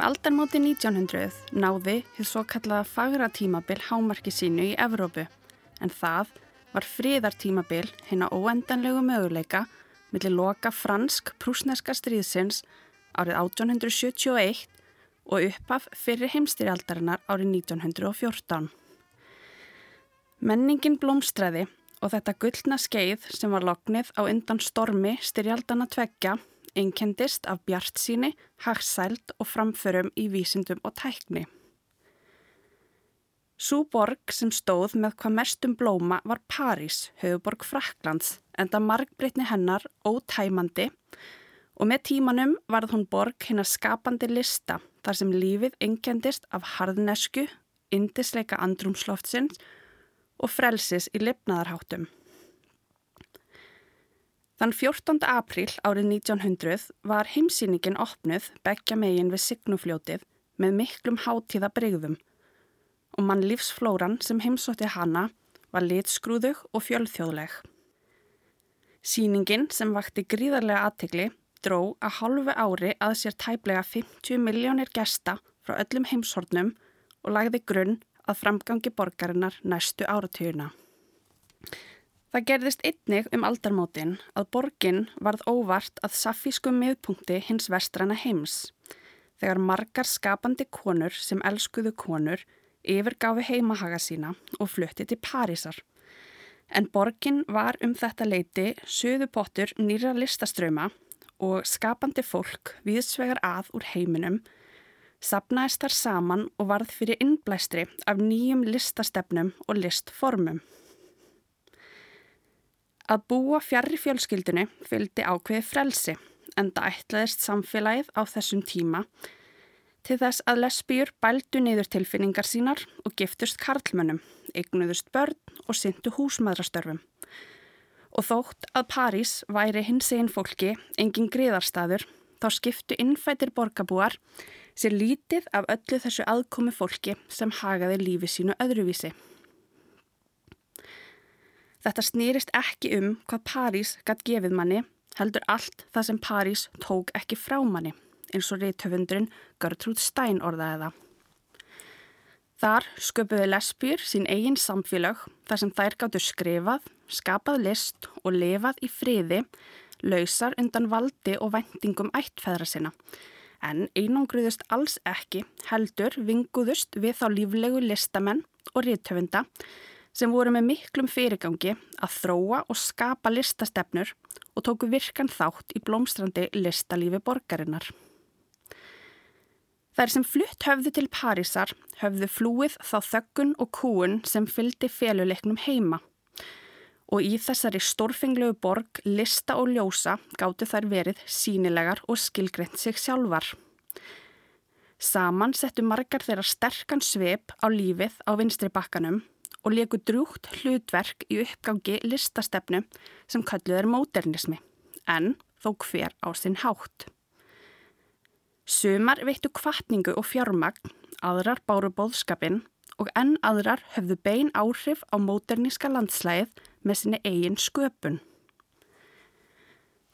Um aldarmóti 1900 náði því svo kallaða fagra tímabil hámarki sínu í Evrópu en það var friðartímabil hinn á óendanlegu möguleika millir loka fransk-prúsneska stríðsins árið 1871 og uppaf fyrir heimstyrjaldarinnar árið 1914. Menningin blómstræði og þetta gullna skeið sem var loknið á undan stormi styrjaldana tveggja einkendist af bjart síni, hagsæld og framförum í vísindum og tækni. Sú borg sem stóð með hvað mestum blóma var París, höfuborg Fraklands, enda margbreytni hennar ótæmandi og með tímanum varð hún borg hennar skapandi lista þar sem lífið einkendist af harðnesku, indisleika andrumsloftsins og frelsis í lifnaðarháttum. Þann 14. apríl árið 1900 var heimsýningin opnuð begja megin við Signufljótið með miklum hátíða breyðum og mann lífsflóran sem heimsótti hana var litskrúðug og fjölþjóðleg. Sýningin sem vakti gríðarlega aðtegli dró að halvu ári að sér tæplega 50 miljónir gesta frá öllum heimshornum og lagði grunn að framgangi borgarinnar næstu áratuguna. Það gerðist einnig um aldarmótin að borgin varð óvart að safísku miðpunkti hins vestrana heims þegar margar skapandi konur sem elskuðu konur yfirgáfi heimahaga sína og flutti til Parísar. En borgin var um þetta leiti söðu pottur nýra listaströma og skapandi fólk viðsvegar að úr heiminum sapnaðist þar saman og varð fyrir innblæstri af nýjum listastefnum og listformum. Að búa fjarr í fjölskyldunni fylgdi ákveði frelsi en það ætlaðist samfélagið á þessum tíma til þess að lesbíur bældu niður tilfinningar sínar og giftust karlmönnum, eignuðust börn og syndu húsmaðrastörfum. Og þótt að París væri hins einn fólki engin gríðarstaður þá skiptu innfætir borgabúar sér lítið af öllu þessu aðkomi fólki sem hagaði lífi sínu öðruvísi. Þetta snýrist ekki um hvað París gætt gefið manni, heldur allt það sem París tók ekki frá manni, eins og reythöfundurinn Gertrúd Stein orðaði það. Þar sköpuði lesbýr sín eigin samfélag þar sem þær gáttu skrifað, skapað list og lifað í friði, lausar undan valdi og vendingum ættfæðra sinna. En einangruðust alls ekki heldur vinguðust við þá líflegu listamenn og reythöfunda sem voru með miklum fyrirgangi að þróa og skapa listastefnur og tóku virkan þátt í blómstrandi listalífi borgarinnar. Þær sem flutt höfðu til Parísar höfðu flúið þá þöggun og kúun sem fyldi féluleiknum heima og í þessari stórfenglegu borg lista og ljósa gáttu þær verið sínilegar og skilgreynt sig sjálfar. Saman settu margar þeirra sterkan sveip á lífið á vinstri bakkanum og leku drúgt hlutverk í uppgangi listastefnu sem kalluð er módernismi, en þó hver á sinn hátt. Sumar veittu kvartningu og fjármagn, aðrar báru bóðskapin og enn aðrar höfðu bein áhrif á móderníska landslæðið með sinni eigin sköpun.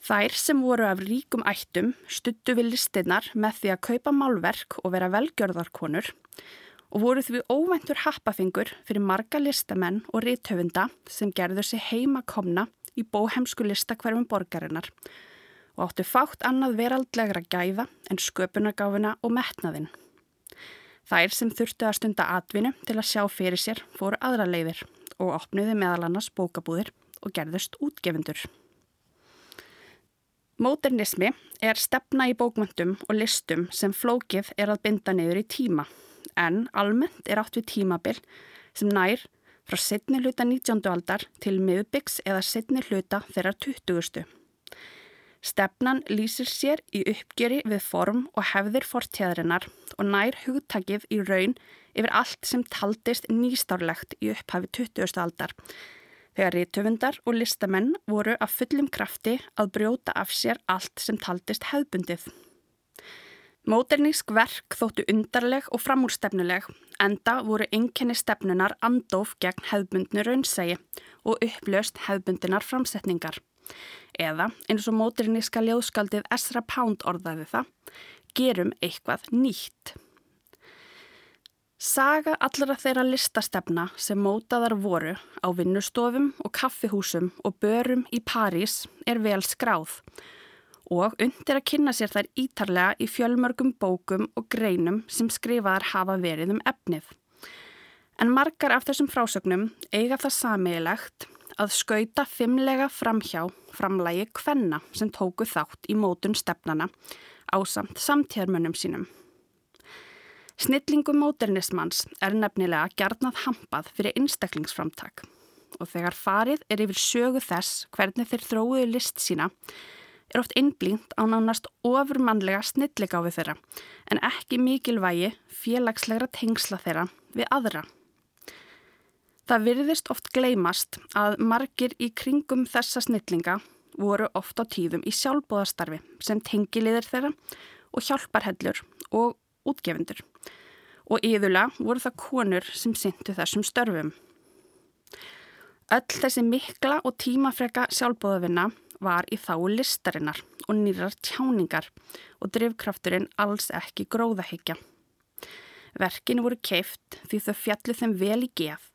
Þær sem voru af ríkum ættum stuttu við listinnar með því að kaupa málverk og vera velgjörðarkonur og voru því óvæntur happafingur fyrir marga listamenn og rithöfunda sem gerður sér heima komna í bóhemsku listakverfum borgarinnar og áttu fátt annað veraldlegra gæða en sköpunargáfuna og metnaðinn. Þær sem þurftu að stunda atvinnu til að sjá fyrir sér fóru aðra leiðir og opnuði meðal annars bókabúðir og gerðust útgefundur. Modernismi er stefna í bókmöndum og listum sem flókið er að binda niður í tíma en almennt er átt við tímabil sem nær frá setni hluta 19. aldar til miðbyggs eða setni hluta þeirra 20. Stefnan lýsir sér í uppgjöri við form og hefðir fortjæðarinnar og nær hugtakið í raun yfir allt sem taldist nýstárlegt í upphafi 20. aldar þegar rítöfundar og listamenn voru að fullum krafti að brjóta af sér allt sem taldist hefðbundið. Móternísk verk þóttu undarleg og framúrstefnuleg enda voru einkenni stefnunar andof gegn hefðbundnu raunsægi og upplöst hefðbundinar framsetningar. Eða eins og móterníska ljóðskaldið Ezra Pound orðaði það, gerum eitthvað nýtt. Saga allra þeirra listastefna sem mótaðar voru á vinnustofum og kaffihúsum og börum í París er vel skráð og undir að kynna sér þær ítarlega í fjölmörgum bókum og greinum sem skrifaðar hafa verið um efnið. En margar af þessum frásögnum eiga það samiðilegt að skauta fimmlega framhjá framlægi kvenna sem tóku þátt í mótun stefnana á samt samtíðarmönnum sínum. Snillingum móternismans er nefnilega gjarnað hampað fyrir einstaklingsframtak og þegar farið er yfir sögu þess hvernig þeir þróuðu list sína er oft innblínt á nánast ofurmannlega snilligáfi þeirra en ekki mikilvægi félagslegra tengsla þeirra við aðra. Það virðist oft gleymast að margir í kringum þessa snillinga voru oft á tíðum í sjálfbóðastarfi sem tengiliðir þeirra og hjálparhellur og útgefundur og yðurlega voru það konur sem syndu þessum störfum. Öll þessi mikla og tímafrega sjálfbóðavinna var í þáu listarinnar og nýrar tjáningar og drivkrafturinn alls ekki gróðahyggja. Verkin voru keift því þau fjallu þeim vel í geð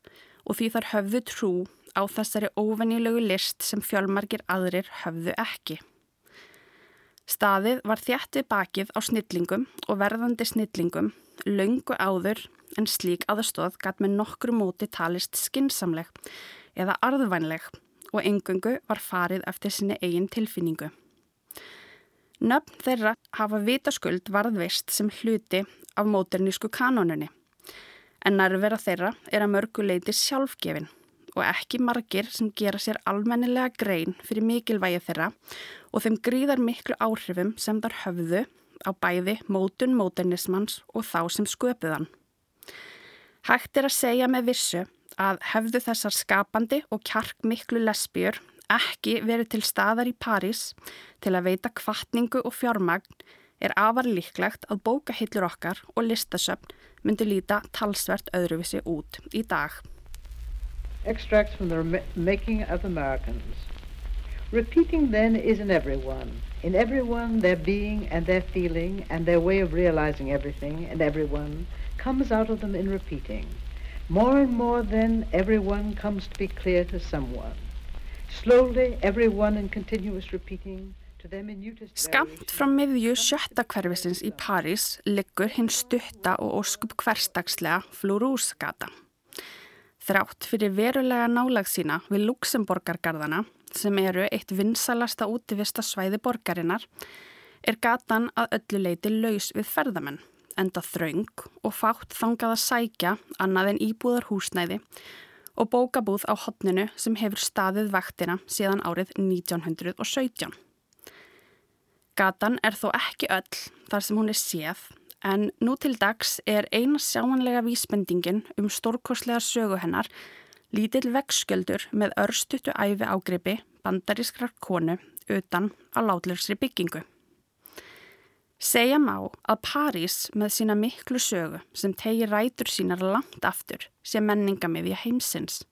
og því þar höfðu trú á þessari óvenjulegu list sem fjölmargir aðrir höfðu ekki. Staðið var þjættið bakið á snillingum og verðandi snillingum laungu áður en slík aðstóð gæt með nokkru móti talist skinsamleg eða arðvænleg og engungu var farið eftir sinni eigin tilfinningu. Nöfn þeirra hafa vitaskuld varðvist sem hluti af móternísku kanonunni en nærvera þeirra er að mörguleiti sjálfgefin og ekki margir sem gera sér almennilega grein fyrir mikilvægi þeirra og þeim gríðar miklu áhrifum sem þar höfðu á bæði mótun móternismans og þá sem sköpuðan. Hægt er að segja með vissu að hefðu þessar skapandi og kjark miklu lesbjör ekki verið til staðar í París til að veita kvartningu og fjármagn er afar líklegt að bókahillur okkar og listasöfn myndi líta talsvert öðruvissi út í dag. Extracts from the making of Americans. Repeating then is in everyone. In everyone their being and their feeling and their way of realizing everything and everyone comes out of them in repeating. More and more then everyone comes to be clear to someone. Slowly everyone in continuous repeating Skamt frá miðju sjötta hverfisins í París liggur hinn stutta og óskup hverstagslega Flurúsgata. Þrátt fyrir verulega nálag sína við Luxemborgargarðana, sem eru eitt vinsalasta útivista svæði borgarinnar, er gatan að öllu leiti laus við ferðamenn, enda þraung og fátt þangað að sækja annað en íbúðar húsnæði og bókabúð á hotninu sem hefur staðið vaktina síðan árið 1917. Gatan er þó ekki öll þar sem hún er séð en nú til dags er eina sjáanlega vísbendingin um stórkoslega sögu hennar lítill vegskjöldur með örstuttu æfi ágripi bandarískrar konu utan á látlursri byggingu. Segja má að París með sína miklu sögu sem tegi rætur sínar langt aftur sé menningamiðja heimsins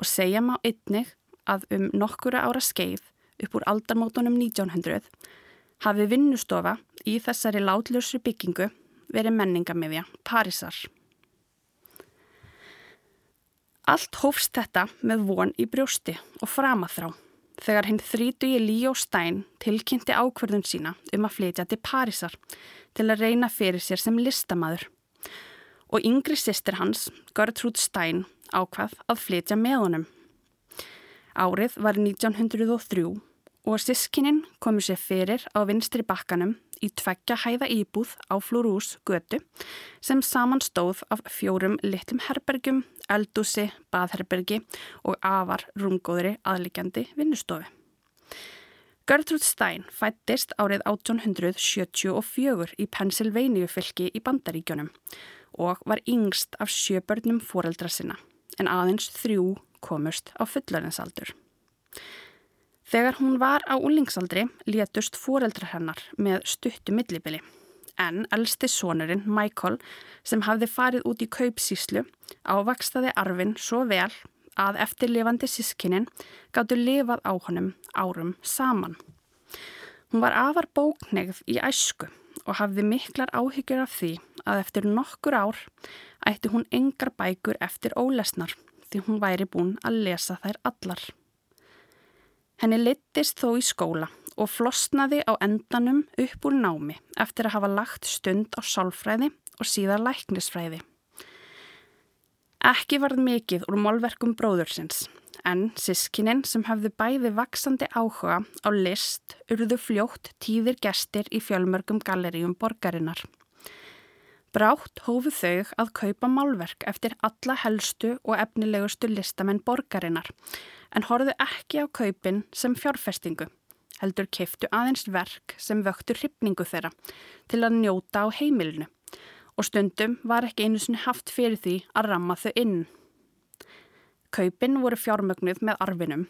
og segja má einnig að um nokkura ára skeið upp úr aldarmótonum 1900 hafi vinnustofa í þessari látlössu byggingu verið menningamiðja Parísar. Allt hófst þetta með von í brjósti og framaþrá þegar hinn þrítu í Líó Stein tilkynnti ákverðun sína um að flytja til Parísar til að reyna fyrir sér sem listamaður og yngri sýstir hans, Gertrúd Stein, ákvað að flytja með honum. Árið var 1903 og sískininn komu sér fyrir á vinstri bakkanum í tveggja hæða íbúð á Flúrús götu sem saman stóð af fjórum litlum herbergjum, eldúsi, baðherbergi og afar rungóðri aðlikjandi vinnustofi. Gertrúd Stein fættist árið 1874 í Pennsylvania fylki í Bandaríkjónum og var yngst af sjöbörnum foreldra sinna en aðeins þrjú komust á fullarinnsaldur. Þegar hún var á úlingsaldri létust fóreldrar hennar með stuttu millibili en elsti sonurinn Michael sem hafði farið út í kaupsíslu ávakstaði arfin svo vel að eftirlifandi sískinin gáttu lifað á honum árum saman. Hún var afar bóknegð í æsku og hafði miklar áhyggjur af því að eftir nokkur ár ætti hún engar bækur eftir ólesnar því hún væri búin að lesa þær allar. Henni litist þó í skóla og flosnaði á endanum upp úr námi eftir að hafa lagt stund á sálfræði og síðar læknisfræði. Ekki varð mikið úr málverkum bróðursins en sískininn sem hafði bæði vaksandi áhuga á list urðu fljótt tíðir gestir í fjölmörgum galleríum borgarinnar. Brátt hófu þau að kaupa málverk eftir alla helstu og efnilegustu listamenn borgarinnar en horfðu ekki á kaupin sem fjárfestingu. Heldur keiftu aðeins verk sem vöktu hrypningu þeirra til að njóta á heimilinu og stundum var ekki einu sinni haft fyrir því að ramma þau inn. Kaupin voru fjármögnuð með arfinum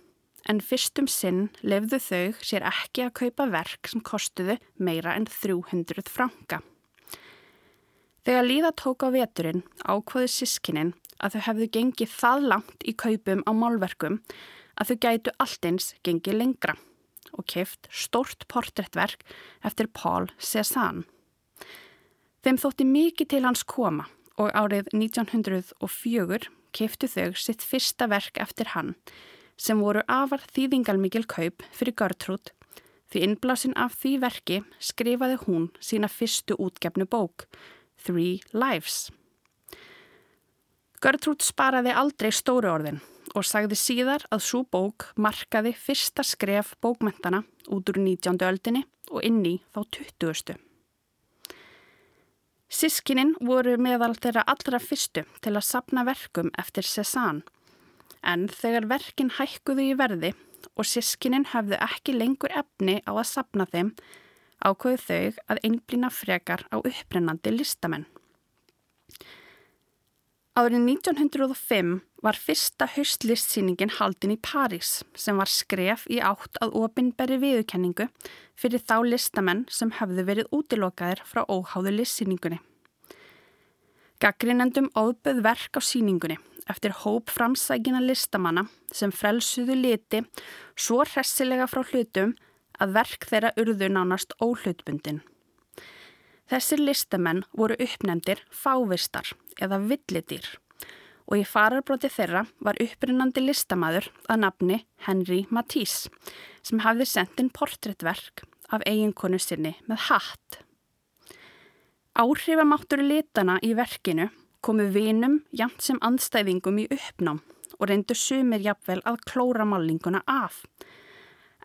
en fyrstum sinn lefðu þau sér ekki að kaupa verk sem kostuðu meira en 300 franka. Þegar líða tók á veturinn ákvaði sískininn að þau hefðu gengið það langt í kaupum á málverkum að þau gætu alltins gengið lengra og keft stórt portréttverk eftir Paul Cézanne. Þeim þótti mikið til hans koma og árið 1904 keftu þau sitt fyrsta verk eftir hann sem voru afar þýðingalmikil kaup fyrir Gertrúd því innblásin af því verki skrifaði hún sína fyrstu útgefnu bók, Three Lives. Gertrúd sparaði aldrei stóru orðin og sagði síðar að svo bók markaði fyrsta skref bókmentana út úr 19. öldinni og inn í þá 20. Sískininn voru meðal þeirra allra fyrstu til að sapna verkum eftir Cézanne en þegar verkin hækkuðu í verði og sískininn hafðu ekki lengur efni á að sapna þeim ákvöðu þau að einblýna frekar á upprennandi listamenn. Árið 1905 var fyrsta höstlistsýningin haldin í París sem var skref í átt að opinberi viðkenningu fyrir þá listamenn sem hafðu verið útilokaðir frá óháðu listsýningunni. Gaggrinendum óböð verk á síningunni eftir hóp framsækina listamanna sem frelsuðu liti svo hressilega frá hlutum að verk þeirra urðu nánast óhlutbundin. Þessir listamenn voru uppnefndir fávistar eða villidýr og í fararbróti þeirra var upprinnandi listamæður að nafni Henry Matisse sem hafði sendt inn portréttverk af eiginkonu sinni með hatt. Áhrifamáttur litana í verkinu komu vinum jæmt sem andstæðingum í uppnám og reyndu sumir jafnvel að klóra málinguna af.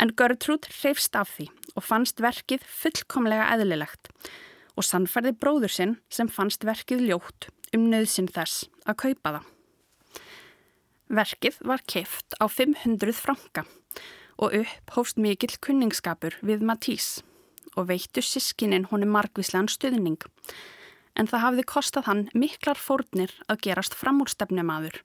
En Gertrúd hreifst af því og fannst verkið fullkomlega eðlilegt og sannferði bróður sinn sem fannst verkið ljótt um nöðsinn þess að kaupa það. Verkið var keift á 500 franka og upp hófst mikill kunningskapur við Matís og veittu sískinin honum margvíslegan stuðning. En það hafði kostað hann miklar fórnir að gerast framúrstefnumadur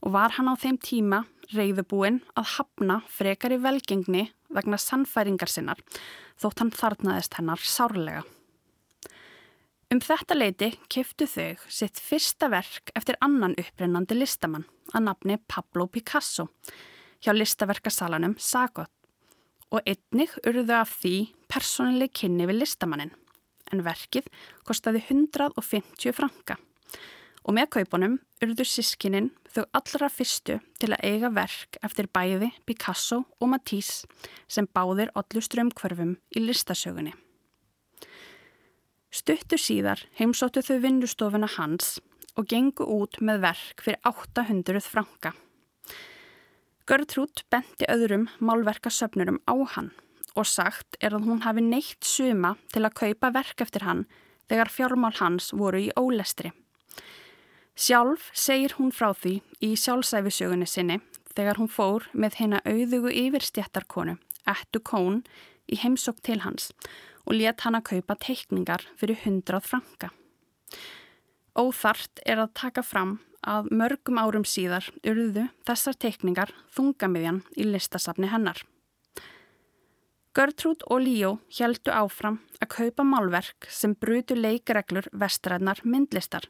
og var hann á þeim tíma reyðubúinn að hafna frekar í velgengni vegna sannfæringar sinnar þótt hann þarnaðist hennar sárlega. Um þetta leiti keftu þau sitt fyrsta verk eftir annan upprennandi listamann að nafni Pablo Picasso hjá listaverkasalanum Sagot og einnig urðu af því persónileg kynni við listamannin en verkið kostiði 150 franka og með kaupunum urðu sískininn þau allra fyrstu til að eiga verk eftir bæði Picasso og Matisse sem báðir allu strömmkvörfum í listasögunni. Stuttur síðar heimsóttu þau vinnustofuna hans og gengu út með verk fyrir 800 franka. Gertrúd benti öðrum málverkasöfnurum á hann og sagt er að hún hafi neitt suma til að kaupa verk eftir hann þegar fjármál hans voru í ólestri. Sjálf segir hún frá því í sjálfsæfisögunni sinni þegar hún fór með hennar auðugu yfirstjættarkonu, Ettu Kón, í heimsók til hans og let hann að kaupa teikningar fyrir hundrað franka. Óþart er að taka fram að mörgum árum síðar urðu þessar teikningar þungamiðjan í listasafni hennar. Gertrúd og Líó heldu áfram að kaupa málverk sem brutu leikreglur vestræðnar myndlistar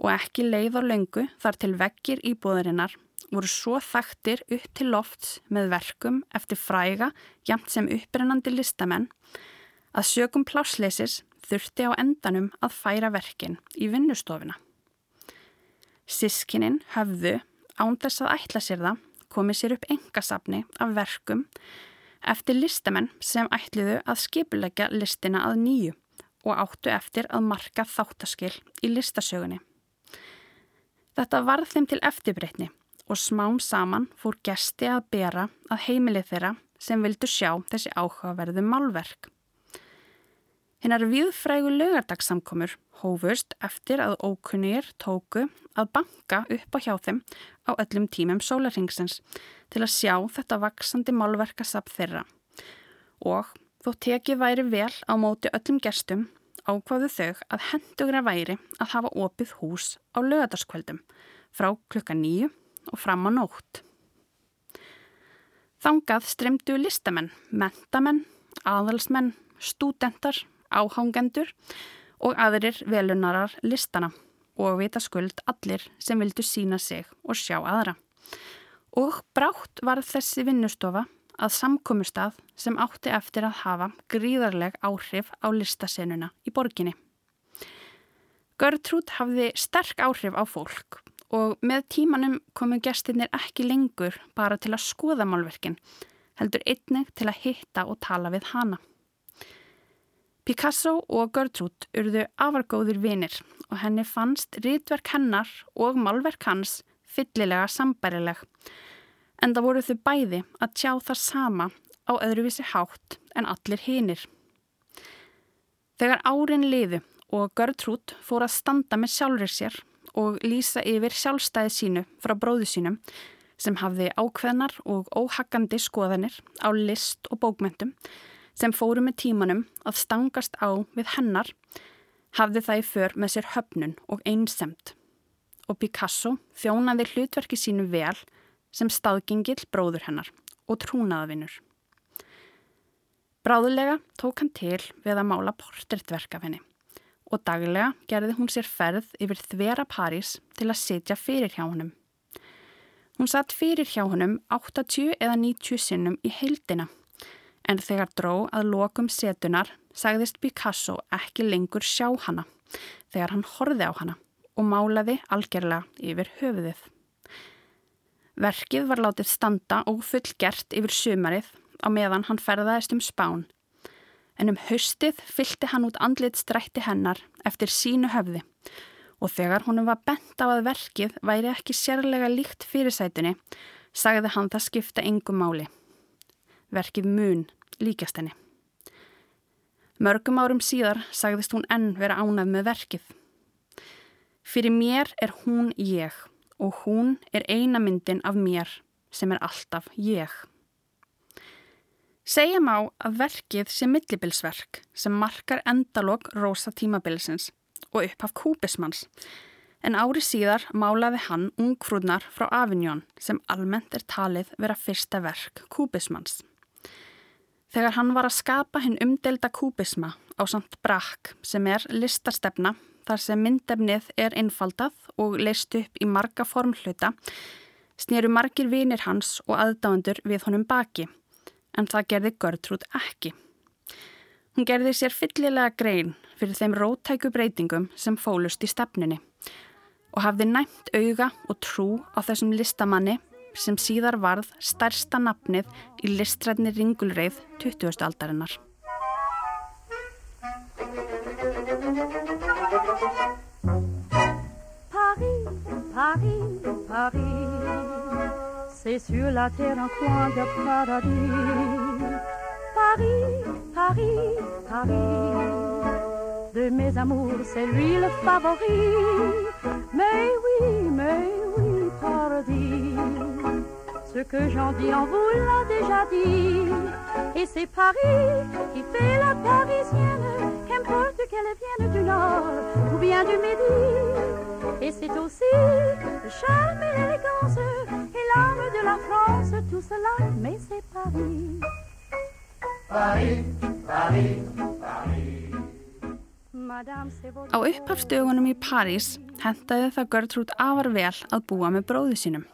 og ekki leið á löngu þar til vekkir íbúðarinnar voru svo þaktir upp til lofts með verkum eftir fræga jamt sem upprennandi listamenn að sögum plásleisis þurfti á endanum að færa verkin í vinnustofuna. Sískinin höfðu, án þess að ætla sér það, komið sér upp engasafni af verkum eftir listamenn sem ætliðu að skipulegja listina að nýju og áttu eftir að marka þáttaskil í listasögunni. Þetta varð þeim til eftirbreytni og smám saman fór gesti að bera að heimilið þeirra sem vildu sjá þessi áhugaverðu málverk. Hinnar viðfrægu lögardagssamkomur hófust eftir að ókunnir tóku að banka upp á hjá þeim á öllum tímum sólarhengsins til að sjá þetta vaksandi málverkasap þeirra og þó tekið væri vel á móti öllum gestum ákvaðu þau að hendugra væri að hafa opið hús á lögadarskvöldum frá klukka nýju og fram á nótt. Þangað stremdu listamenn, mentamenn, aðalsmenn, stúdentar, áhangendur og aðrir velunarar listana og vita skuld allir sem vildu sína sig og sjá aðra. Og brátt var þessi vinnustofa að samkomustaf sem átti eftir að hafa gríðarleg áhrif á listasenuna í borginni. Görtrúd hafði sterk áhrif á fólk og með tímanum komu gestirnir ekki lengur bara til að skoða málverkin, heldur einnig til að hitta og tala við hana. Picasso og Gertrude urðu afargóðir vinir og henni fannst rítverk hennar og málverk hans fyllilega sambærileg, en það voru þau bæði að tjá það sama á öðruvísi hátt en allir hinir. Þegar árin liðu og Gertrude fór að standa með sjálfur sér og lýsa yfir sjálfstæði sínu frá bróðu sínum sem hafði ákveðnar og óhaggandi skoðanir á list og bókmyndum sem fóru með tímanum að stangast á við hennar hafði það í för með sér höfnun og einsemt og Picasso þjónaði hlutverki sínu vel sem staðgengill bróður hennar og trúnaðavinnur. Bráðulega tók hann til við að mála portréttverk af henni og daglega gerði hún sér ferð yfir þvera París til að setja fyrir hjá húnum. Hún satt fyrir hjá húnum 80 eða 90 sinnum í heildina en þegar dró að lokum setunar sagðist Picasso ekki lengur sjá hana þegar hann horði á hana og málaði algjörlega yfir höfuðið. Verkið var látið standa og fullgert yfir sumarið á meðan hann ferðaðist um spán en um haustið fylgti hann út andlit strætti hennar eftir sínu höfði og þegar honum var bent á að verkið væri ekki sérlega líkt fyrirsætunni, sagði hann það skipta engum máli. Verkið mun líkast henni. Mörgum árum síðar sagðist hún enn vera ánað með verkið. Fyrir mér er hún ég og hún er eina myndin af mér sem er alltaf ég. Segja má að verkið sé millibilsverk sem markar endalog rosa tímabilsins og upphaf kúbismans en ári síðar málaði hann ungfrúdnar frá Avignon sem almennt er talið vera fyrsta verk kúbismans. Þegar hann var að skapa hinn umdelda kúbisma á samt brakk sem er listastefna þar sem myndefnið er einfaldað og leist upp í marga formhluta snýru margir vinir hans og aðdáendur við honum baki en það gerði Gertrúd ekki. Hún gerði sér fyllilega grein fyrir þeim rótæku breytingum sem fólust í stefninni og hafði næmt auga og trú á þessum listamanni sem síðar varð stærsta nafnið í listrætni ringulreið 20. aldarinnar. Paris, C'est sur la terre un coin de paradis. Paris, Paris, Paris. De mes amours, c'est lui le favori. Mais oui, mais oui, paradis. Ce que j'en dis, on vous l'a déjà dit. Et c'est Paris qui fait la parisienne, qu'importe qu'elle vienne du nord ou bien du midi. Et c'est aussi le charme et l'élégance et l'âme de la France, tout cela, mais c'est Paris. Paris, Paris, Paris. Á upphafstögunum í París hendaði það Gertrúd afar vel að búa með bróðu sínum.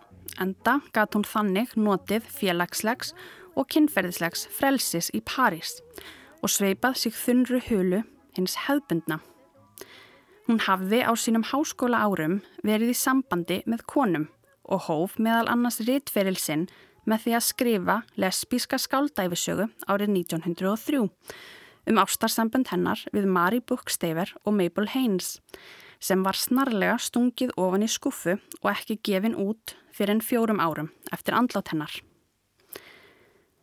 Enda gat hún þannig notið félagslegs og kynferðislegs frelsis í París og sveipað sig þunru hulu hins hefbundna. Hún hafði á sínum háskóla árum verið í sambandi með konum og hóf meðal annars rittferil sinn með því að skrifa lesbíska skáldæfisögu árið 1903 um ástarsambund hennar við Mari Bookstaver og Mabel Haynes sem var snarlega stungið ofan í skuffu og ekki gefin út fyrir enn fjórum árum eftir andlát hennar.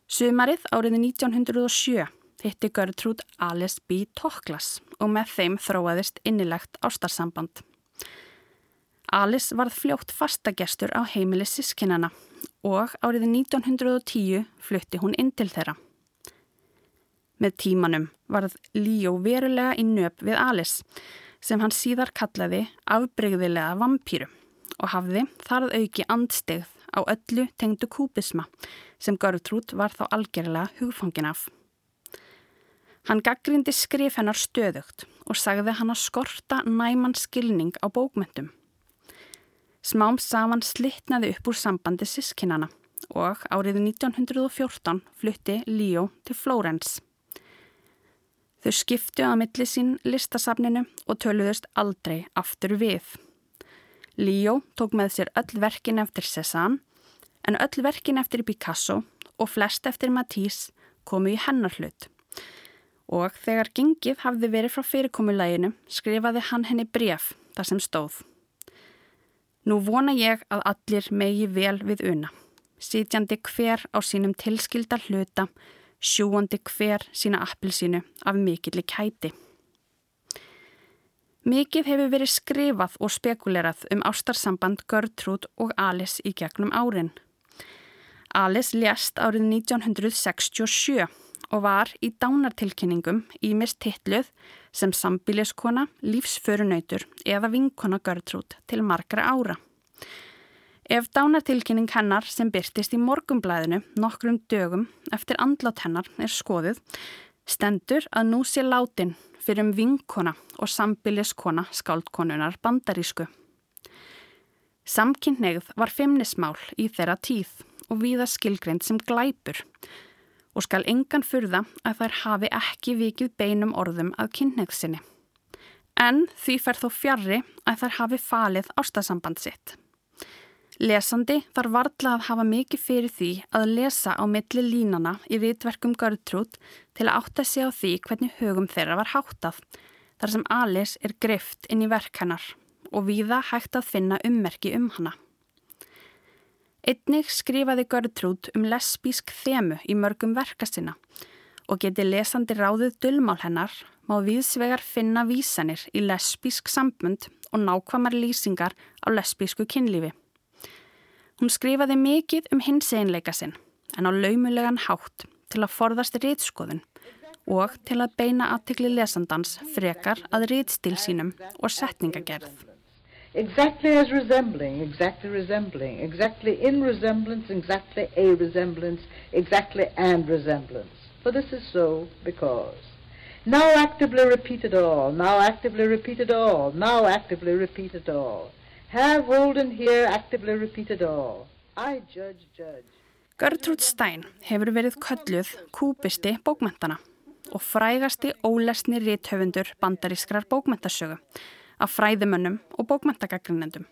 Sumarið árið 1907 hitti Gertrúd Alice B. Toklas og með þeim þróaðist innilegt ástarsamband. Alice varð fljótt fastagestur á heimili sískinana og árið 1910 flutti hún inn til þeirra. Með tímanum varð Líó verulega í nöp við Alice sem hann síðar kallaði afbreyðilega vampýru og hafði þarð auki andstegð á öllu tengdu kúbisma sem Gertrúd var þá algjörlega hugfangin af. Hann gaggrindi skrif hennar stöðugt og sagði hann að skorta næman skilning á bókmyndum. Smám saman slittnaði upp úr sambandi sískinana og árið 1914 flutti Líó til Flórens. Þau skiptu að milli sín listasafninu og töluðust aldrei aftur við. Líó tók með sér öll verkin eftir Cézanne en öll verkin eftir Picasso og flest eftir Matisse komu í hennar hlut og þegar gengið hafði verið frá fyrirkomulæginu skrifaði hann henni bref þar sem stóð. Nú vona ég að allir megi vel við una, sitjandi hver á sínum tilskilda hluta, sjúandi hver sína appilsínu af mikilli kæti. Mikið hefur verið skrifað og spekulerað um ástarsamband Gertrúd og Alice í gegnum árin. Alice lést árið 1967 og var í dánartilkynningum í mist titluð sem sambíliskona, lífsförunautur eða vinkona Gertrúd til margra ára. Ef dánartilkynning hennar sem byrtist í morgumblæðinu nokkrum dögum eftir andlát hennar er skoðuð, stendur að nú sé látin fyrir um vinkona og sambíliskona skáldkonunar bandarísku. Samkynneigð var feimnismál í þeirra tíð og viða skilgreynd sem glæpur og skal engan furða að þær hafi ekki vikið beinum orðum að kynneigðsinni. En því fer þó fjarrri að þær hafi falið ástasamband sitt. Lesandi þarf varðla að hafa mikið fyrir því að lesa á milli línana í vitverkum Gertrúd til að átta sig á því hvernig hugum þeirra var háttað, þar sem Alice er greift inn í verk hennar og viða hægt að finna ummerki um hana. Einnig skrifaði Gertrúd um lesbísk þemu í mörgum verkastina og geti lesandi ráðið dölmál hennar má viðsvegar finna vísanir í lesbísk sambund og nákvamar lýsingar á lesbísku kynlífi. Hún skrifaði mikið um hins einleika sinn en á laumulegan hátt til að forðast rítskoðun og til að beina aðtikli lesandans frekar að rítstil sínum og setningagerð. Exactly as resembling, exactly resembling, exactly in resemblance, exactly a resemblance, exactly and resemblance. For this is so because. Now actively repeat it all, now actively repeat it all, now actively repeat it all. Have Holden here actively repeat it all. I judge, judge. Gertrúd Stein hefur verið kölluð kúpisti bókmentana og frægasti ólesni rithöfundur bandarískrar bókmentasögu af fræðimönnum og bókmentagagrinendum.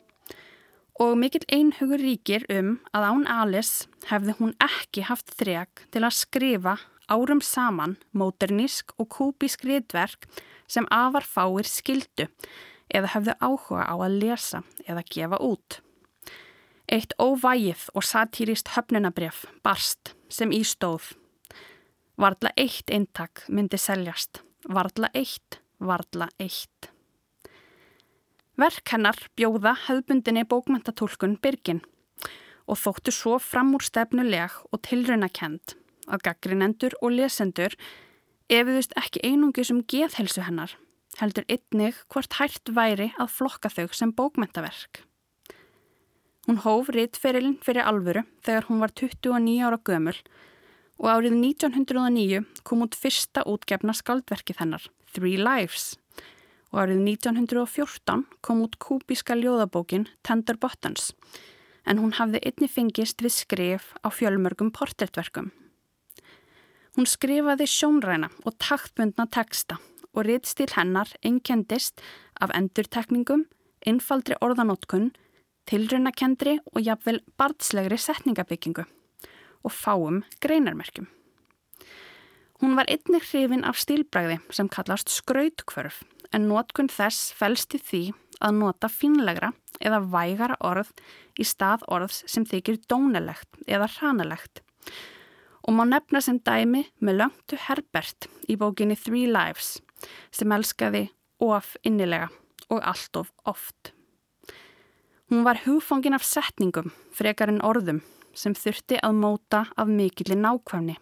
Og mikill einhugur ríkir um að án Alice hefði hún ekki haft þreg til að skrifa árum saman móternísk og kúbísk riðverk sem afar fáir skildu eða hefðu áhuga á að lesa eða gefa út. Eitt óvægið og satírist höfnunabref barst sem í stóð. Varðla eitt eintak myndi seljast. Varðla eitt, varðla eitt. Verk hennar bjóða hefðbundinni bókmentatólkun Byrgin og þóttu svo fram úr stefnuleg og tilraunakend að gaggrinendur og lesendur efiðust ekki einungis um geðhelsu hennar, heldur einnig hvort hægt væri að flokka þau sem bókmentaverk. Hún hóf rittferilin fyrir alvöru þegar hún var 29 ára gömul og árið 1909 kom út fyrsta útgefna skaldverkið hennar, Three Lives og árið 1914 kom út kúbíska ljóðabókin Tender Buttons en hún hafði einni fengist við skrif á fjölmörgum portrettverkum. Hún skrifaði sjónræna og taktbundna teksta og ritstíl hennar einkendist af endurtekningum, einfaldri orðanótkun, tilrunakendri og jafnvel barnslegri setningabyggingu og fáum greinarmerkjum. Hún var einnig hrifin af stílbræði sem kallast skrautkvörf en nótkun þess fælst í því að nota finlegra eða vægara orð í stað orðs sem þykir dónalegt eða hranalegt og má nefna sem dæmi með löngtu Herbert í bókinni Three Lives sem elskaði of innilega og allt of oft. Hún var hugfangin af setningum frekar en orðum sem þurfti að móta af mikilli nákvæmni.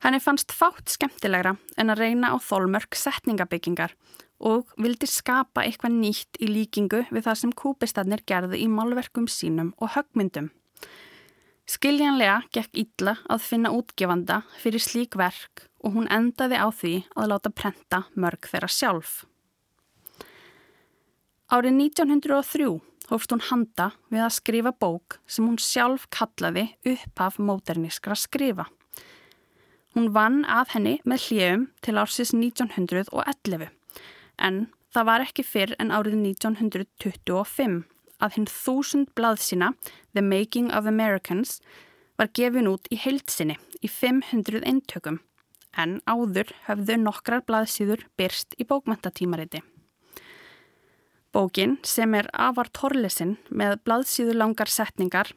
Henni fannst fátt skemmtilegra en að reyna á þólmörk setningabyggingar og vildi skapa eitthvað nýtt í líkingu við það sem kúpistarnir gerði í málverkum sínum og högmyndum. Skiljanlega gekk Ítla að finna útgefanda fyrir slík verk og hún endaði á því að láta prenta mörg þeirra sjálf. Árið 1903 hófst hún handa við að skrifa bók sem hún sjálf kallaði upphaf móternískra skrifa. Hún vann að henni með hljefum til ársis 1911 en það var ekki fyrr en árið 1925 að hinn þúsund blaðsina The Making of Americans var gefin út í heilsinni í 500 eintökum. En áður höfðu nokkrar blaðsíður byrst í bókmæntatímariti. Bókin sem er afar torlesin með blaðsíðu langar setningar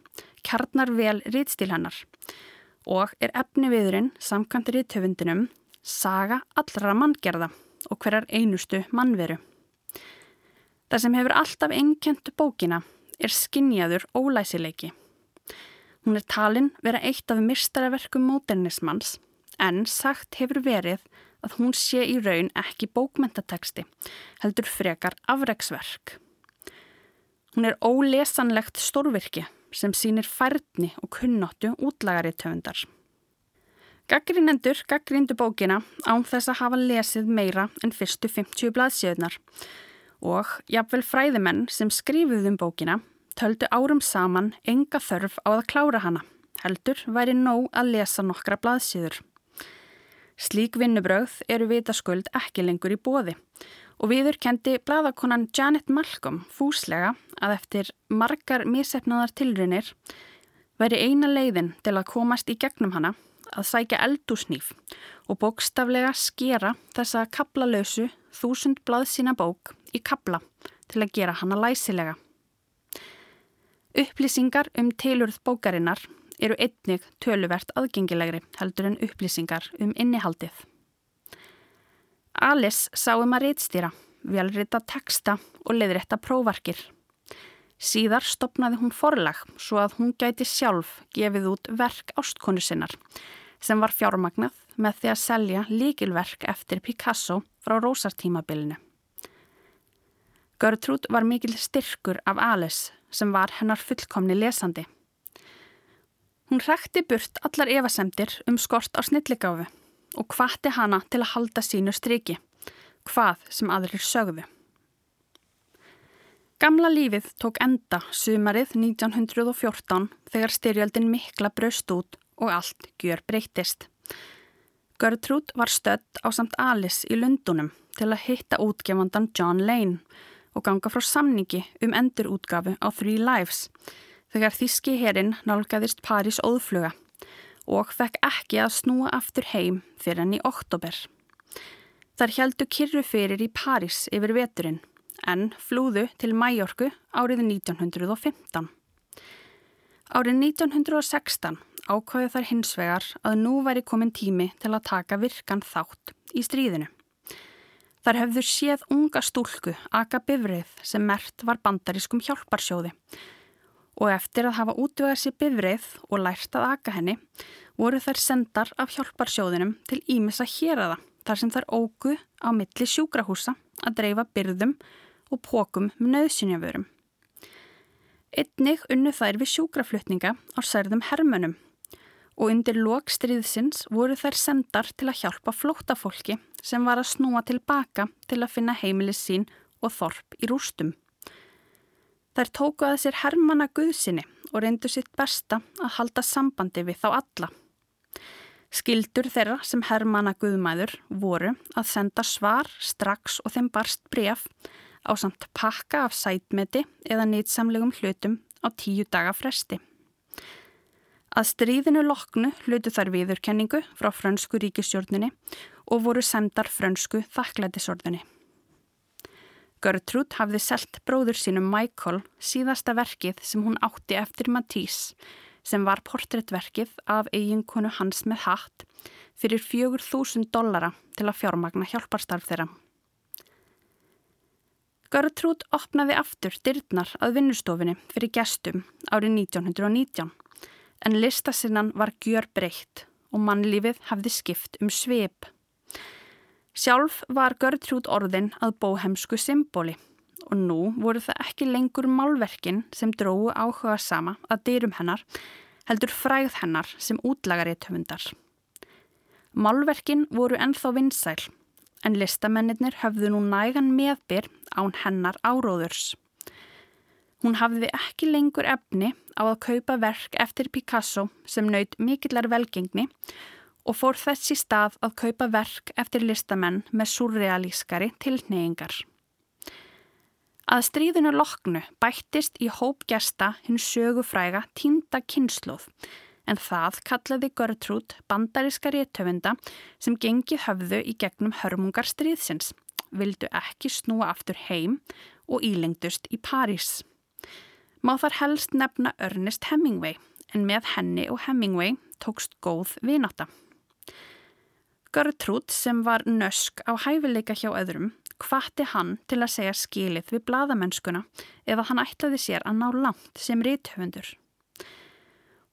kjarnar vel rýtstil hennar og er efni viðurinn samkvæmt rýttöfundinum saga allra manngerða og hverjar einustu mannveru. Það sem hefur alltaf einkjent bókina er skinjaður ólæsileiki. Hún er talin vera eitt af mistaraverkum módernismans en sagt hefur verið að hún sé í raun ekki bókmentateksti, heldur frekar afreiksverk. Hún er ólesanlegt stórvirki sem sínir færni og kunnáttu útlagari töfundar. Gaggrinendur gaggrindu bókina án þess að hafa lesið meira en fyrstu 50 blaðsjöðnar og jafnvel fræðimenn sem skrifuðum bókina töldu árum saman enga þörf á að klára hana, heldur væri nóg að lesa nokkra blaðsíður. Slík vinnubröð eru vitaskuld ekki lengur í bóði og viður kendi blaðakonan Janet Malcolm fúslega að eftir margar mísefnaðar tilrunir væri eina leiðin til að komast í gegnum hana að sækja eldúsnýf og bókstaflega skera þessa kaplalösu þúsund blaðsína bók í kapla til að gera hana læsilega. Upplýsingar um tilurð bókarinnar eru einnig töluvert aðgengilegri heldur en upplýsingar um innihaldið. Alice sá um að reytstýra, velrita texta og leiðrætta prófarkir. Síðar stopnaði hún forlag svo að hún gæti sjálf gefið út verk ástkonu sinnar sem var fjármagnað með því að selja líkilverk eftir Picasso frá rósartímabilinu. Gertrúd var mikil styrkur af Alice sem var hennar fullkomni lesandi. Hún hrekti burt allar evasemdir um skort á snilligáfi og hvati hana til að halda sínu striki, hvað sem aðrir sögðu. Gamla lífið tók enda sumarið 1914 þegar styrjöldin mikla braust út og allt gjör breytist. Gertrúd var stödd á samt Alice í Lundunum til að hitta útgefandan John Lane og ganga frá samningi um endurútgafu á Three Lives þegar þíski herin nálgæðist París óðfluga og fekk ekki að snúa aftur heim fyrir henni í oktober. Þar heldu kyrru fyrir í París yfir veturinn en flúðu til Mæjorku árið 1915. Árið 1916 ákvæðu þær hins vegar að nú væri komin tími til að taka virkan þátt í stríðinu. Þar hefðu séð unga stúlku aka bifrið sem mert var bandarískum hjálparsjóði og eftir að hafa útvegað sér bifrið og lært að aka henni voru þær sendar af hjálparsjóðinum til Ímessa Hjeraða þar sem þær ógu á milli sjúkrahúsa að dreifa byrðum og pókum með nöðsynjavörum. Einnig unnu þær við sjúkraflutninga á særðum hermönum og undir lokstriðsins voru þær sendar til að hjálpa flóttafólki sem var að snúa tilbaka til að finna heimilis sín og þorp í rústum. Þær tóku að sér hermana guðsinni og reyndu sitt besta að halda sambandi við þá alla. Skildur þeirra sem Hermanna Guðmæður voru að senda svar strax og þeim barst bref á samt pakka af sætmeti eða nýtsamlegum hlutum á tíu daga fresti. Að stríðinu loknu hlutu þar viðurkenningu frá frönsku ríkistjórnini og voru sendar frönsku þakklætisorðinni. Gertrúd hafði selt bróður sínum Michael síðasta verkið sem hún átti eftir Matisse sem var portréttverkið af eiginkonu hans með hatt fyrir fjögur þúsund dollara til að fjármagna hjálparstarf þeirra. Gertrúd opnaði aftur dyrnar að vinnustofinni fyrir gestum árið 1919 en listasinnan var gjör breytt og mannlífið hafði skipt um sveip. Sjálf var Gertrúd orðin að bóhemsku symbóli og nú voru það ekki lengur málverkin sem dróðu áhuga sama að dyrum hennar heldur fræð hennar sem útlagarið höfundar. Málverkin voru ennþá vinsæl en listamennir höfðu nú nægan meðbyr án hennar áróðurs. Hún hafði ekki lengur efni á að kaupa verk eftir Picasso sem naut mikillar velgengni og fór þess í stað að kaupa verk eftir listamenn með surrealískari tilneyingar. Að stríðinu loknu bættist í hóp gesta hinn sögufræga tínda kynnslóð en það kallaði Gertrúd bandaríska réttöfunda sem gengið höfðu í gegnum hörmungar stríðsins, vildu ekki snúa aftur heim og ílengdust í París. Má þar helst nefna Ernest Hemingway en með henni og Hemingway tókst góð vináta. Gertrúd sem var nösk á hæfileika hjá öðrum hvati hann til að segja skilið við bladamennskuna ef að hann ætlaði sér að ná langt sem ríthöfundur.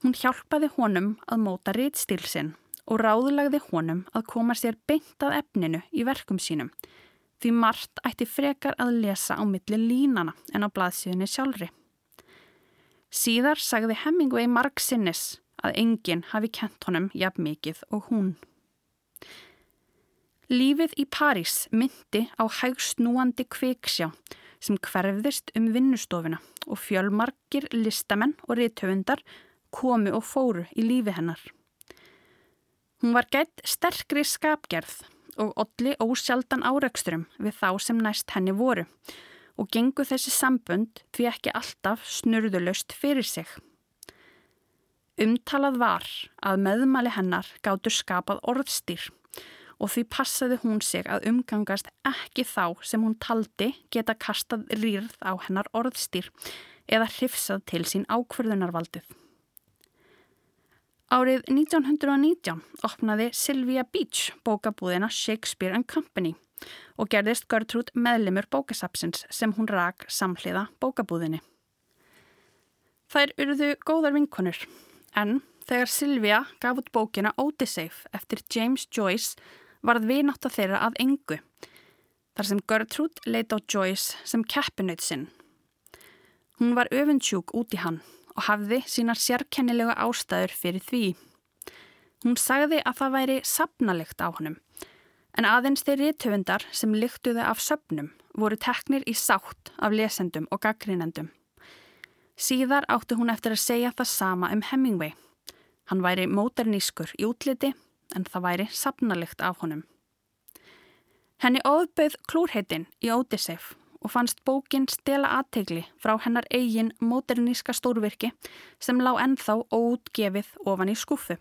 Hún hjálpaði honum að móta rítstýl sinn og ráðlagði honum að koma sér beint að efninu í verkum sínum því margt ætti frekar að lesa á milli línana en á blaðsíðinni sjálfri. Síðar sagði Hemingway marg sinnis að enginn hafi kent honum jafn mikið og hún. Lífið í París myndi á hægsnúandi kviksjá sem hverfðist um vinnustofuna og fjölmarkir listamenn og riðtöfundar komu og fóru í lífi hennar. Hún var gætt sterkri skapgerð og olli ósjaldan áraugsturum við þá sem næst henni voru og gengu þessi sambund því ekki alltaf snurðulöst fyrir sig. Umtalað var að meðmæli hennar gáttu skapað orðstýr og því passaði hún sig að umgangast ekki þá sem hún taldi geta kastað rýrð á hennar orðstýr eða hrifsað til sín ákverðunarvaldið. Árið 1919 opnaði Sylvia Beach bókabúðina Shakespeare and Company og gerðist Gertrúd meðlimur bókasapsins sem hún rak samhliða bókabúðinni. Þær urðu góðar vinkonur en þegar Sylvia gaf út bókina Odyssey eftir James Joyce varð vinátt þeirra að engu, þar sem Gertrúd leita á Joyce sem keppinauð sinn. Hún var öfundsjúk út í hann og hafði sínar sérkennilega ástæður fyrir því. Hún sagði að það væri sapnalegt á honum, en aðeins þeir rítöfundar sem lyktuði af söpnum voru teknir í sátt af lesendum og gaggrínendum. Síðar átti hún eftir að segja það sama um Hemingway. Hann væri móternískur í útliti en það væri sapnalikt af honum. Henni óðbauð klúrheitin í Ódisef og fannst bókin stela aðtegli frá hennar eigin móterníska stórvirki sem lág ennþá óutgefið ofan í skúfu.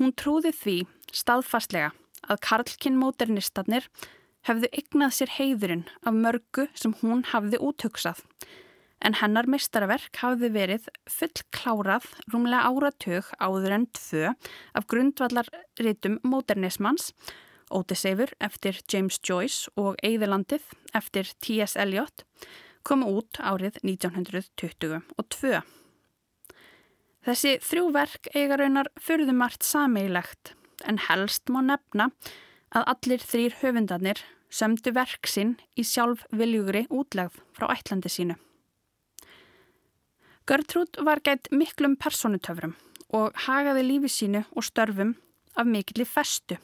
Hún trúði því staðfastlega að Karlkinn móternistarnir hefðu ygnað sér heiðurinn af mörgu sem hún hafði úthugsað en hennar meistaraverk hafði verið fullklárað rúmlega áratug áður en tvö af grundvallarritum modernismans, Ótisefur eftir James Joyce og Eðilandið eftir T.S. Eliot komu út árið 1922. Þessi þrjú verk eiga raunar fyrðumart sameigilegt en helst má nefna að allir þrýr höfundarnir sömdu verk sinn í sjálf viljugri útlegð frá ætlandi sínu. Gertrúd var gætt miklum personutöfrum og hagaði lífi sínu og störfum af mikilli festu.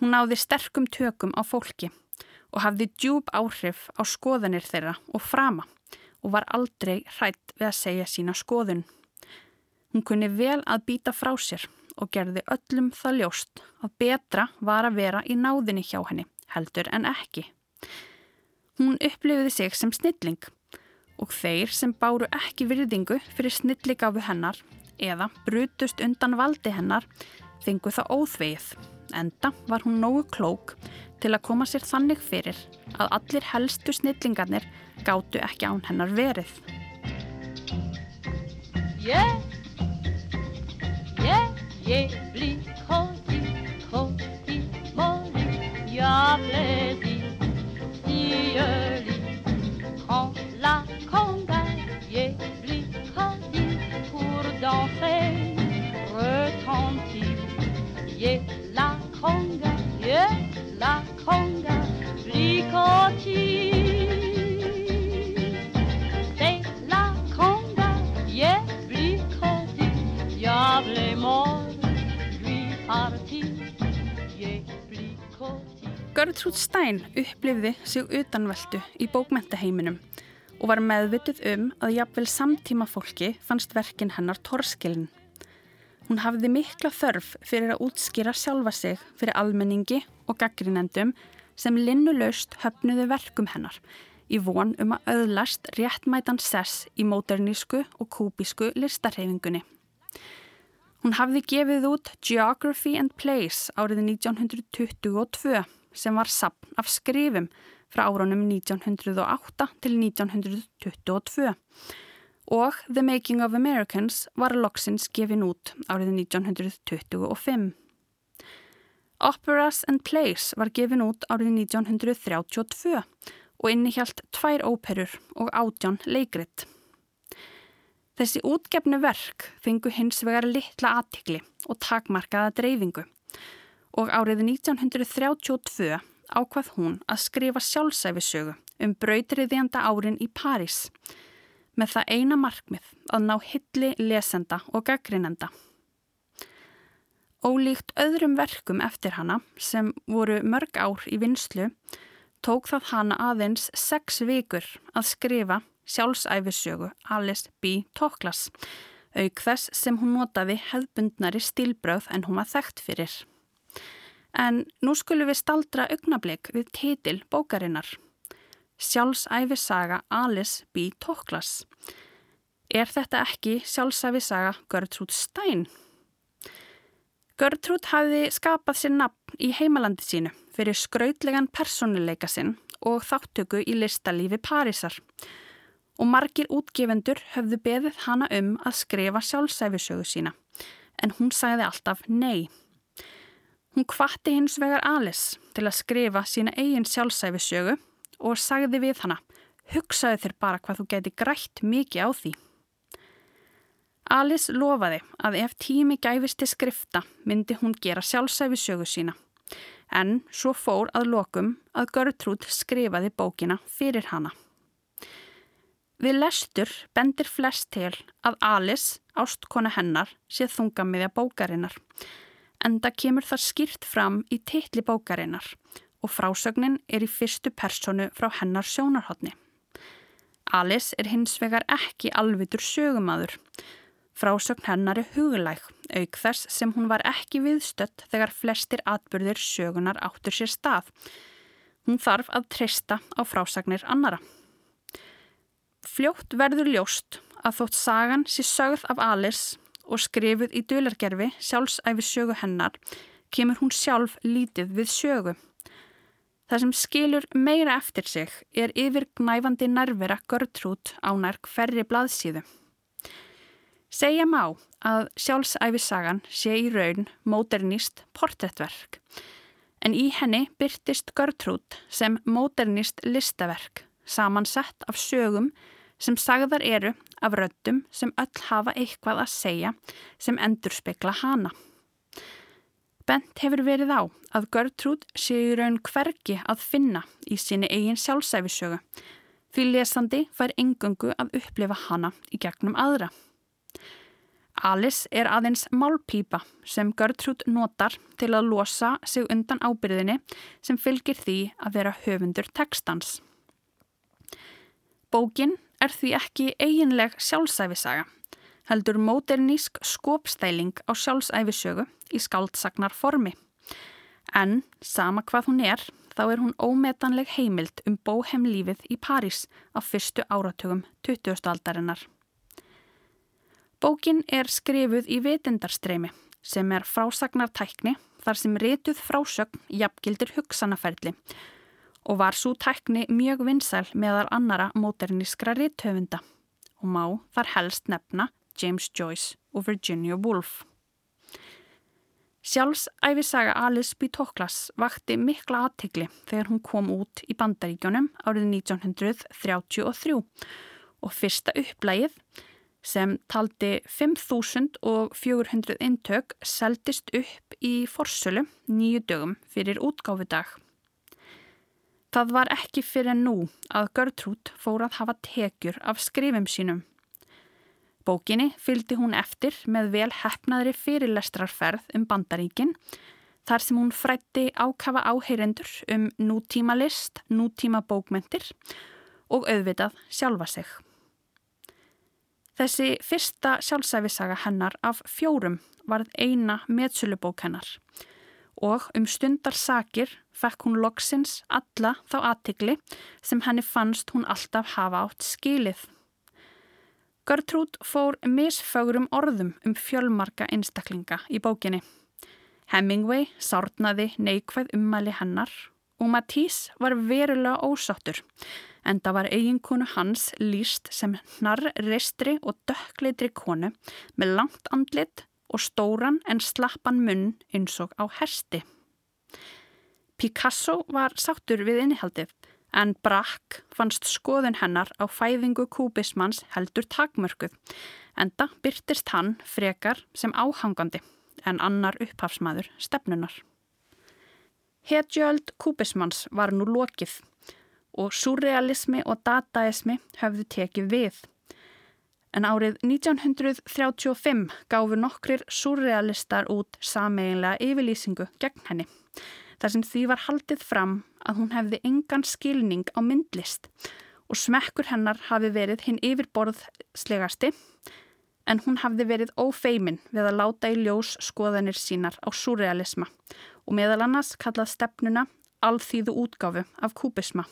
Hún náði sterkum tökum á fólki og hafði djúb áhrif á skoðanir þeirra og frama og var aldrei hrætt við að segja sína skoðun. Hún kunni vel að býta frá sér og gerði öllum það ljóst að betra var að vera í náðinni hjá henni, heldur en ekki. Hún upplifiði sig sem snilling og þeir sem báru ekki virðingu fyrir snilligafu hennar eða brutust undan valdi hennar fengu það óþveið. Enda var hún nógu klók til að koma sér þannig fyrir að allir helstu snillingarnir gáttu ekki án hennar verið. Yeah, Stein upplifði sig utanveldu í bókmentaheiminum og var meðvituð um að jafnvel samtíma fólki fannst verkin hennar torskilin. Hún hafði mikla þörf fyrir að útskýra sjálfa sig fyrir almenningi og gaggrinendum sem linnulaust höfnuðu verkum hennar í von um að öðlast réttmætan sess í móternísku og kúbísku listarhefingunni. Hún hafði gefið út Geography and Place árið 1922 sem var sapn af skrifum frá árunum 1908 til 1922 og The Making of Americans var loksins gefin út árið 1925. Operas and Plays var gefin út árið 1932 og innihjalt tvær óperur og átján leikrit. Þessi útgefnu verk fengu hins vegar litla aðtikli og takmarkaða dreifingu og árið 1932 ákvað hún að skrifa sjálfsæfisögu um brautriðjanda árin í París með það eina markmið að ná hilli lesenda og gaggrinenda. Ólíkt öðrum verkum eftir hana sem voru mörg ár í vinslu tók það hana aðeins sex vikur að skrifa sjálfsæfisögu Alice B. Toklas auk þess sem hún notaði hefðbundnari stílbröð en hún var þekkt fyrir. En nú skulum við staldra augnablik við titil bókarinnar. Sjálfsæfisaga Alice B. Toklas. Er þetta ekki sjálfsæfisaga Gertrúd Stein? Gertrúd hafði skapað sér nafn í heimalandi sínu fyrir skrautlegan personuleika sinn og þáttöku í listalífi Parísar og margir útgefendur höfðu beðið hana um að skrifa sjálfsæfisögu sína en hún sagði alltaf nei. Hún kvatti hins vegar Alice til að skrifa sína eigin sjálfsæfisögu og sagði við hana, hugsaðu þér bara hvað þú geti grætt mikið á því. Alice lofaði að ef tími gæfist til skrifta myndi hún gera sjálfsæfi sögu sína. En svo fór að lokum að Gertrúd skrifaði bókina fyrir hana. Við lestur bendir flest til að Alice, ástkona hennar, sé þungamiðja bókarinnar. Enda kemur það skýrt fram í titli bókarinnar og frásögnin er í fyrstu personu frá hennar sjónarhóttni. Alice er hins vegar ekki alvitur sögumadur. Frásögn hennar er huglæg, auk þess sem hún var ekki viðstött þegar flestir atbyrðir sögunar áttur sér stað. Hún þarf að treysta á frásagnir annara. Fljótt verður ljóst að þótt sagan sé sögð af Alice og skrifuð í dölargerfi sjálfsæfi sögu hennar, kemur hún sjálf lítið við sögu. Það sem skilur meira eftir sig er yfirgnæfandi nærvera Gertrúd á nær hverri blaðsíðu. Segja má að sjálfsæfisagan sé í raun modernist portrettverk en í henni byrtist Gertrúd sem modernist listaverk samansett af sögum sem sagðar eru af röddum sem öll hafa eitthvað að segja sem endurspegla hana. Bent hefur verið á að Gertrúd sé í raun hvergi að finna í sinni eigin sjálfsæfisögu því lesandi fær engöngu að upplifa hana í gegnum aðra. Alice er aðeins málpípa sem Gertrúd notar til að losa sig undan ábyrðinni sem fylgir því að vera höfundur tekstans. Bókin er því ekki eiginleg sjálfsæfisaga, heldur móternísk skopstæling á sjálfsæfisögu í skaldsagnar formi. En sama hvað hún er, þá er hún ómetanleg heimild um bóhemlífið í París á fyrstu áratugum 20. aldarinnar. Bókin er skrifuð í vitindarstreymi sem er frásagnartækni þar sem rituð frásögn jafngildir hugsanaferli og var svo tækni mjög vinsæl meðal annara móternískra rithöfunda og má þar helst nefna James Joyce og Virginia Woolf. Sjálfsæfisaga Alice B. Toklas vakti mikla aðtikli þegar hún kom út í bandaríkjónum árið 1933 og fyrsta upplægið sem taldi 5.400 intök seldist upp í forsölu nýju dögum fyrir útgáfudag. Það var ekki fyrir nú að Gertrúd fór að hafa tekjur af skrifum sínum Bókinni fylgdi hún eftir með vel hefnaðri fyrirlestrarferð um bandaríkin þar sem hún frætti ákafa áheyrendur um nútíma list, nútíma bókmentir og auðvitað sjálfa sig. Þessi fyrsta sjálfsæfisaga hennar af fjórum varð eina meðsölubók hennar og um stundar sakir fekk hún loksins alla þá aðtikli sem henni fannst hún alltaf hafa átt skilið. Gertrúd fór misfögurum orðum um fjölmarka einstaklinga í bókinni. Hemingway sárnaði neikvæð ummæli hennar og Matisse var verulega ósáttur en það var eiginkonu hans líst sem hnarr reistri og dökkleitri konu með langt andlit og stóran en slappan munn eins og á hersti. Picasso var sáttur við innihaldið en Brack fannst skoðun hennar á fæðingu kúbismans heldur takmörkuð en það byrtist hann frekar sem áhangandi en annar upphafsmaður stefnunar. Hetjöld kúbismans var nú lokið og surrealismi og dataismi höfðu tekið við. En árið 1935 gáfu nokkrir surrealistar út sameiginlega yfirlýsingu gegn henni þar sem því var haldið fram að hún hefði engan skilning á myndlist og smekkur hennar hafi verið hinn yfirborðslegasti en hún hafði verið ófeimin við að láta í ljós skoðanir sínar á surrealisma og meðal annars kallað stefnuna alþýðu útgáfu af kúbisma.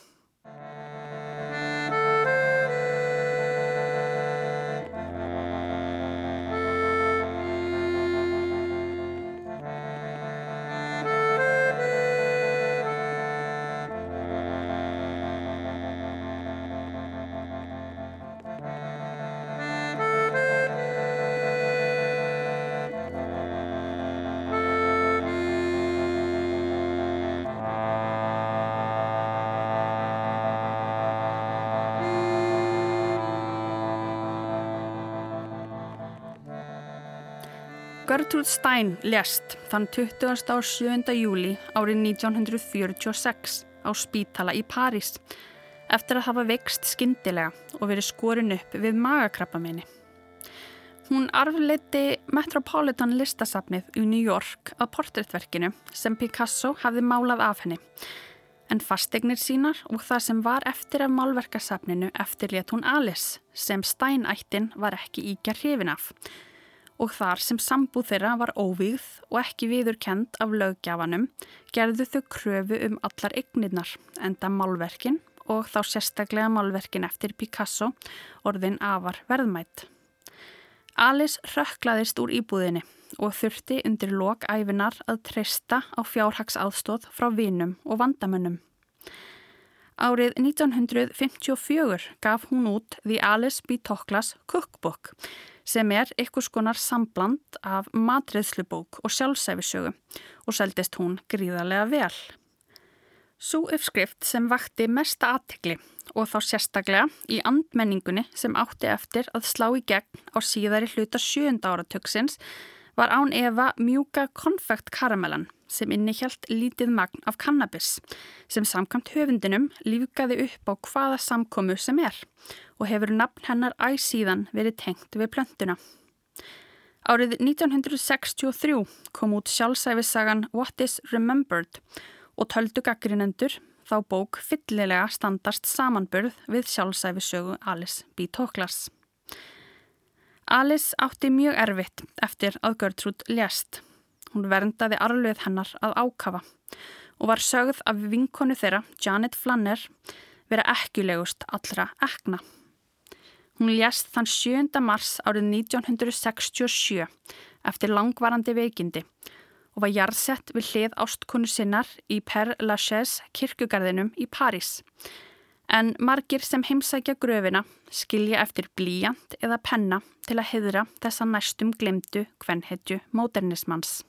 Gertrude Stein lest þann 27. júli árið 1946 á spítala í París eftir að hafa vext skindilega og verið skorin upp við magakrabbaminni. Hún arfleiti Metropolitan listasafnið í New York að portréttverkinu sem Picasso hafði málað af henni en fastegnir sínar og það sem var eftir af málverkasafninu eftirlétt hún Alice sem Stein-ættin var ekki íkja hrifin af og þar sem sambúð þeirra var óvíð og ekki viðurkend af löggjafanum gerðu þau kröfu um allar eignirnar enda málverkin og þá sérstaklega málverkin eftir Picasso orðin afar verðmætt. Alice rökklaðist úr íbúðinni og þurfti undir lokæfinar að treysta á fjárhagsáðstóð frá vinum og vandamönnum. Árið 1954 gaf hún út The Alice B. Toklas Cookbook sem er ykkurs konar sambland af matriðslubók og sjálfsæfisögu og seldist hún gríðarlega vel. Sú uppskrift sem vakti mesta aðtikli og þá sérstaklega í andmenningunni sem átti eftir að slá í gegn á síðari hluta sjönda áratöksins var án Eva mjúka konfekt karamellan sem innihjalt lítið magn af kannabis sem samkvæmt höfundinum lífgaði upp á hvaða samkomu sem er og hefur nafn hennar æsíðan verið tengt við plöntuna. Árið 1963 kom út sjálfsæfisagan What is Remembered og töldu gaggrinendur þá bók fyllilega standast samanburð við sjálfsæfisögu Alice B. Toklas. Alice átti mjög erfitt eftir að Gertrúd lést. Hún verndaði arluð hennar að ákafa og var sögð af vinkonu þeirra, Janet Flanner, vera ekkulegust allra ekna. Hún lést þann 7. mars árið 1967 eftir langvarandi veikindi og var jarðsett við hlið ástkonu sinnar í Père Lachaise kirkugarðinum í París. En margir sem heimsækja gröfina skilja eftir blíjant eða penna til að heðra þessa næstum glemdu kvenhetju módernismans.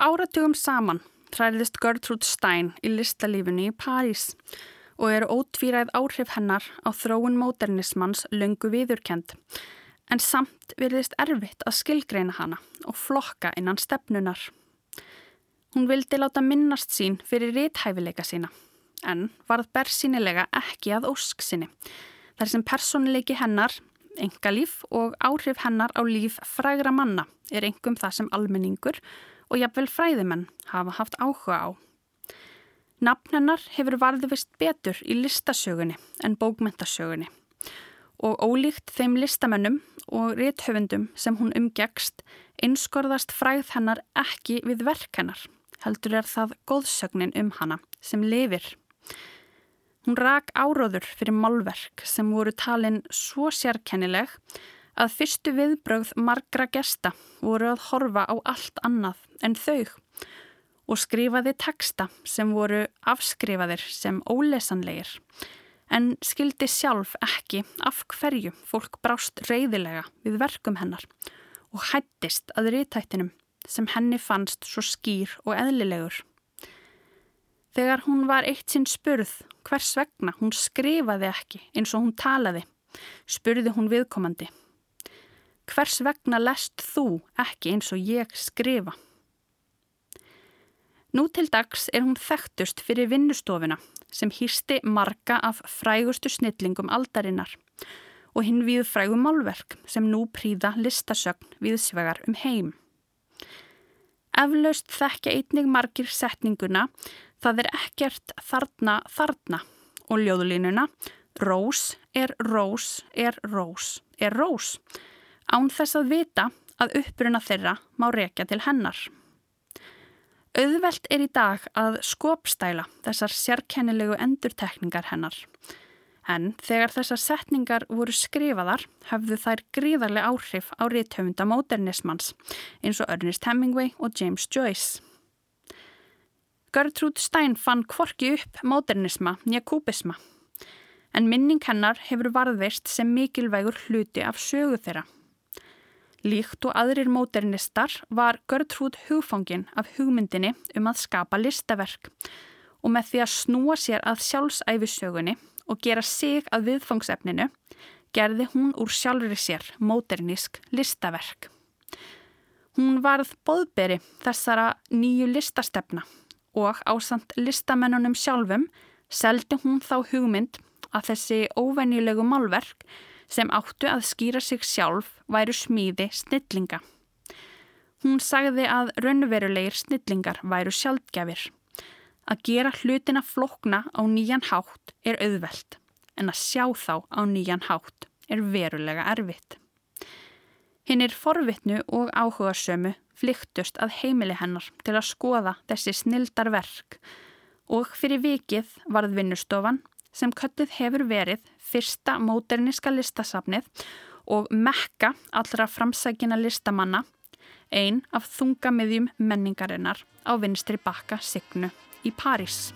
Áratugum saman træðist Gertrude Stein í listalífunni í París og eru ótvíræð áhrif hennar á þróun módernismans löngu viðurkend en samt verðist erfitt að skilgreina hana og flokka innan stefnunar. Hún vildi láta minnast sín fyrir réthæfileika sína, en varð bersýnilega ekki að ósk sinni, þar sem personleiki hennar, engalíf og áhrif hennar á líf frægra manna er engum það sem almenningur og jafnvel fræðimenn hafa haft áhuga á. Nafn hennar hefur varðvist betur í listasögunni en bókmentasögunni og ólíkt þeim listamennum og rétthöfundum sem hún umgegst einskorðast fræð hennar ekki við verk hennar, heldur er það góðsögnin um hana sem lifir. Hún rak áróður fyrir málverk sem voru talin svo sérkennileg að fyrstu viðbrögð margra gesta voru að horfa á allt annað en þau og skrifaði teksta sem voru afskrifaðir sem ólesanlegir en skildi sjálf ekki af hverju fólk brást reyðilega við verkum hennar og hættist að rítættinum sem henni fannst svo skýr og eðlilegur. Þegar hún var eitt sinn spurð hvers vegna hún skrifaði ekki eins og hún talaði, spurði hún viðkomandi. Hvers vegna lest þú ekki eins og ég skrifa? Nú til dags er hún þekktust fyrir vinnustofuna sem hýrsti marga af frægustu snillingum aldarinnar og hinn við frægum málverk sem nú príða listasögn viðsvegar um heim. Eflaust þekkja einnig margir setninguna það er ekkert þarna þarna og ljóðlínuna Rós er rós er rós er rós án þess að vita að uppruna þeirra má rekja til hennar. Auðvelt er í dag að skopstæla þessar sérkennilegu endurtekningar hennar. En þegar þessar setningar voru skrifaðar hafðu þær gríðarlega áhrif á réttöfunda módernismans eins og Ernest Hemingway og James Joyce. Gertrude Stein fann kvorki upp módernisma nýja kúbisma en minning hennar hefur varðveist sem mikilvægur hluti af sögu þeirra. Líkt og aðrir móternistar var Gertrúd hugfangin af hugmyndinni um að skapa listaverk og með því að snúa sér að sjálfsæfisögunni og gera sig að viðfangsefninu gerði hún úr sjálfri sér móternísk listaverk. Hún varð boðberi þessara nýju listastefna og ásand listamennunum sjálfum seldi hún þá hugmynd að þessi óvenjulegu málverk sem áttu að skýra sig sjálf væru smíði snillinga. Hún sagði að raunverulegir snillingar væru sjálfgefir. Að gera hlutina flokna á nýjan hátt er auðvelt en að sjá þá á nýjan hátt er verulega erfitt. Hinn er forvitnu og áhugasömu flyktust að heimili hennar til að skoða þessi snildar verk og fyrir vikið varð vinnustofan sem köttið hefur verið fyrsta móterniska listasafnið og mekka allra framsækina listamanna, ein af þungamiðjum menningarinnar á vinstri bakka Signu í París.